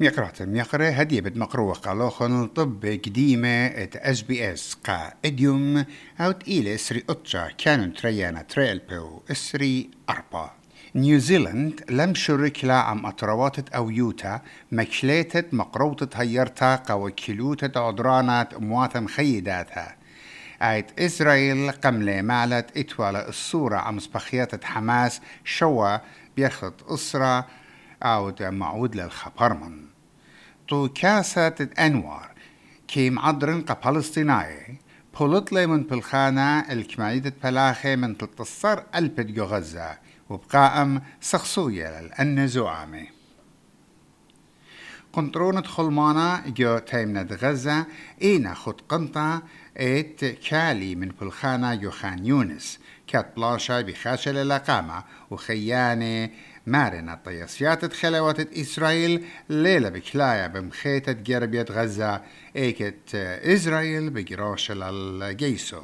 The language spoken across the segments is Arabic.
ميقرأت ميقرة هدية بد مقروة قالوخن طب قديمة ات اس بي اس قا إديوم. أو تقيلة إسري اتشا كانوا تريانا تريل بيو. إسري أربا. نيوزيلند لم شرك لا عم أطرواتت أو يوتا. مكشليتت مقروطة هيرتا. قو كيلوتة عدرانات أموات مخيداتها آيت إسرائيل. قملة معلت إتوالة الصورة. عم سبخيات حماس. شوا. بيرخط أسرة. أو معود للخبرمن. تو كاسة أنوار كي معدرن قبالستيناي بولت لي من بالخانة الكمايدة بلاخي من تتصر ألبد غزة وبقائم سخصوية للأن زعامي قنطرونة خلمانا جو تيمنة غزة إينا خد قنطة إيت كالي من بلخانة جو خان يونس كات بلاشا بخاشة للاقامة وخيانة مارنا طياسيات خلوات إسرائيل ليلة بكلايا بمخيطة جربية غزة إيكت إسرائيل بجراش الجيسو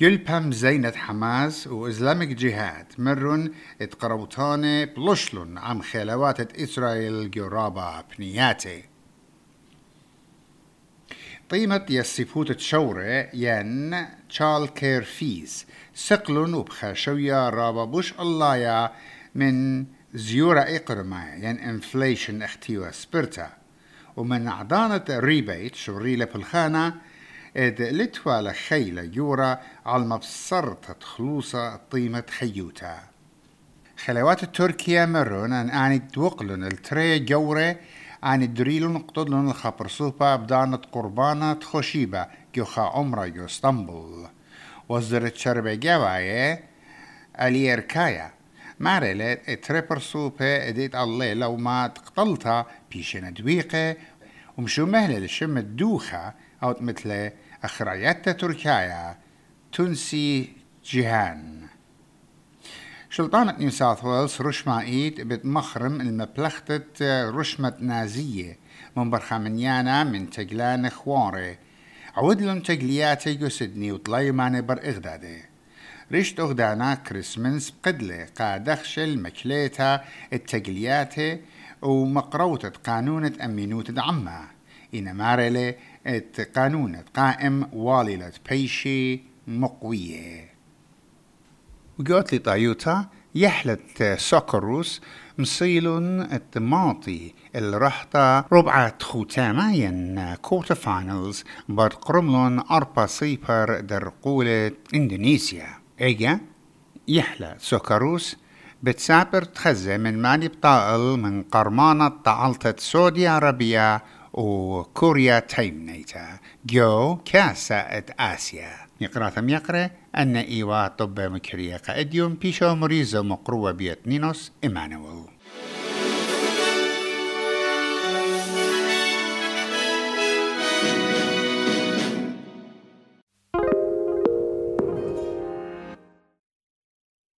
بام زينة حماس وإسلامك جهاد مرن اتقربتان بلشلون عم خلوات إسرائيل جرابا بنياتي. طيمة يسيفوت تشورة ين تشال كير فيز سقلن وبخاشويا رابا بوش الله من زيورة إقرمة ين انفليشن اختيوا سبرتا. ومن عضانة ريبيت شوريلة بالخانة اد لتوا لخيلة يورا على مبصرة خلوصة طيمة خيوتا. خلوات تركيا مرون أن آني توقلن التري جورة ان دريلون قطلن الخبر صوبا بدانة قربانة خشيبة جوخا عمرة جو اسطنبول وزرت شربة جواية اليركايا مارلت اتريبر سوبة إديت لو ما تقتلتا بيشن دويقة. ومشو مهلة لشم الدوخة أو مثل أخريات تركيا تونسي جيهان شلطانة نيو ساوث ويلز رشما إيد بتمخرم المبلختة رشمة نازية. من برخامنيانا من تجلان خواري. عودلن تجلياتي جو سدني وطليمان بر إغدادي. ريشت أغدانا كريسمنس بقدلة قادخش المكليتا التجلياتي ومقروطة قانونة أمينوت دعمها إن مارلي ات قانون قائم واللة بيشي مقوية وقالت لي طايوتا يحلت سوكروس مصيلون التماطي الرحطة ربعة ختامة ين كوتا فاينلز بر قرملون أربا سيبر در قولة إندونيسيا إيجا يحلى سوكروس بتسابر تخزة من ماني بطائل من قرمانة طعلتة سعودي عربية وكوريا تايمنيتا جو كاسة آسيا يقرأ يقرأ أن إيوا طب مكرية اديوم بيشو مريزو مقروة بيت نينوس إيمانويل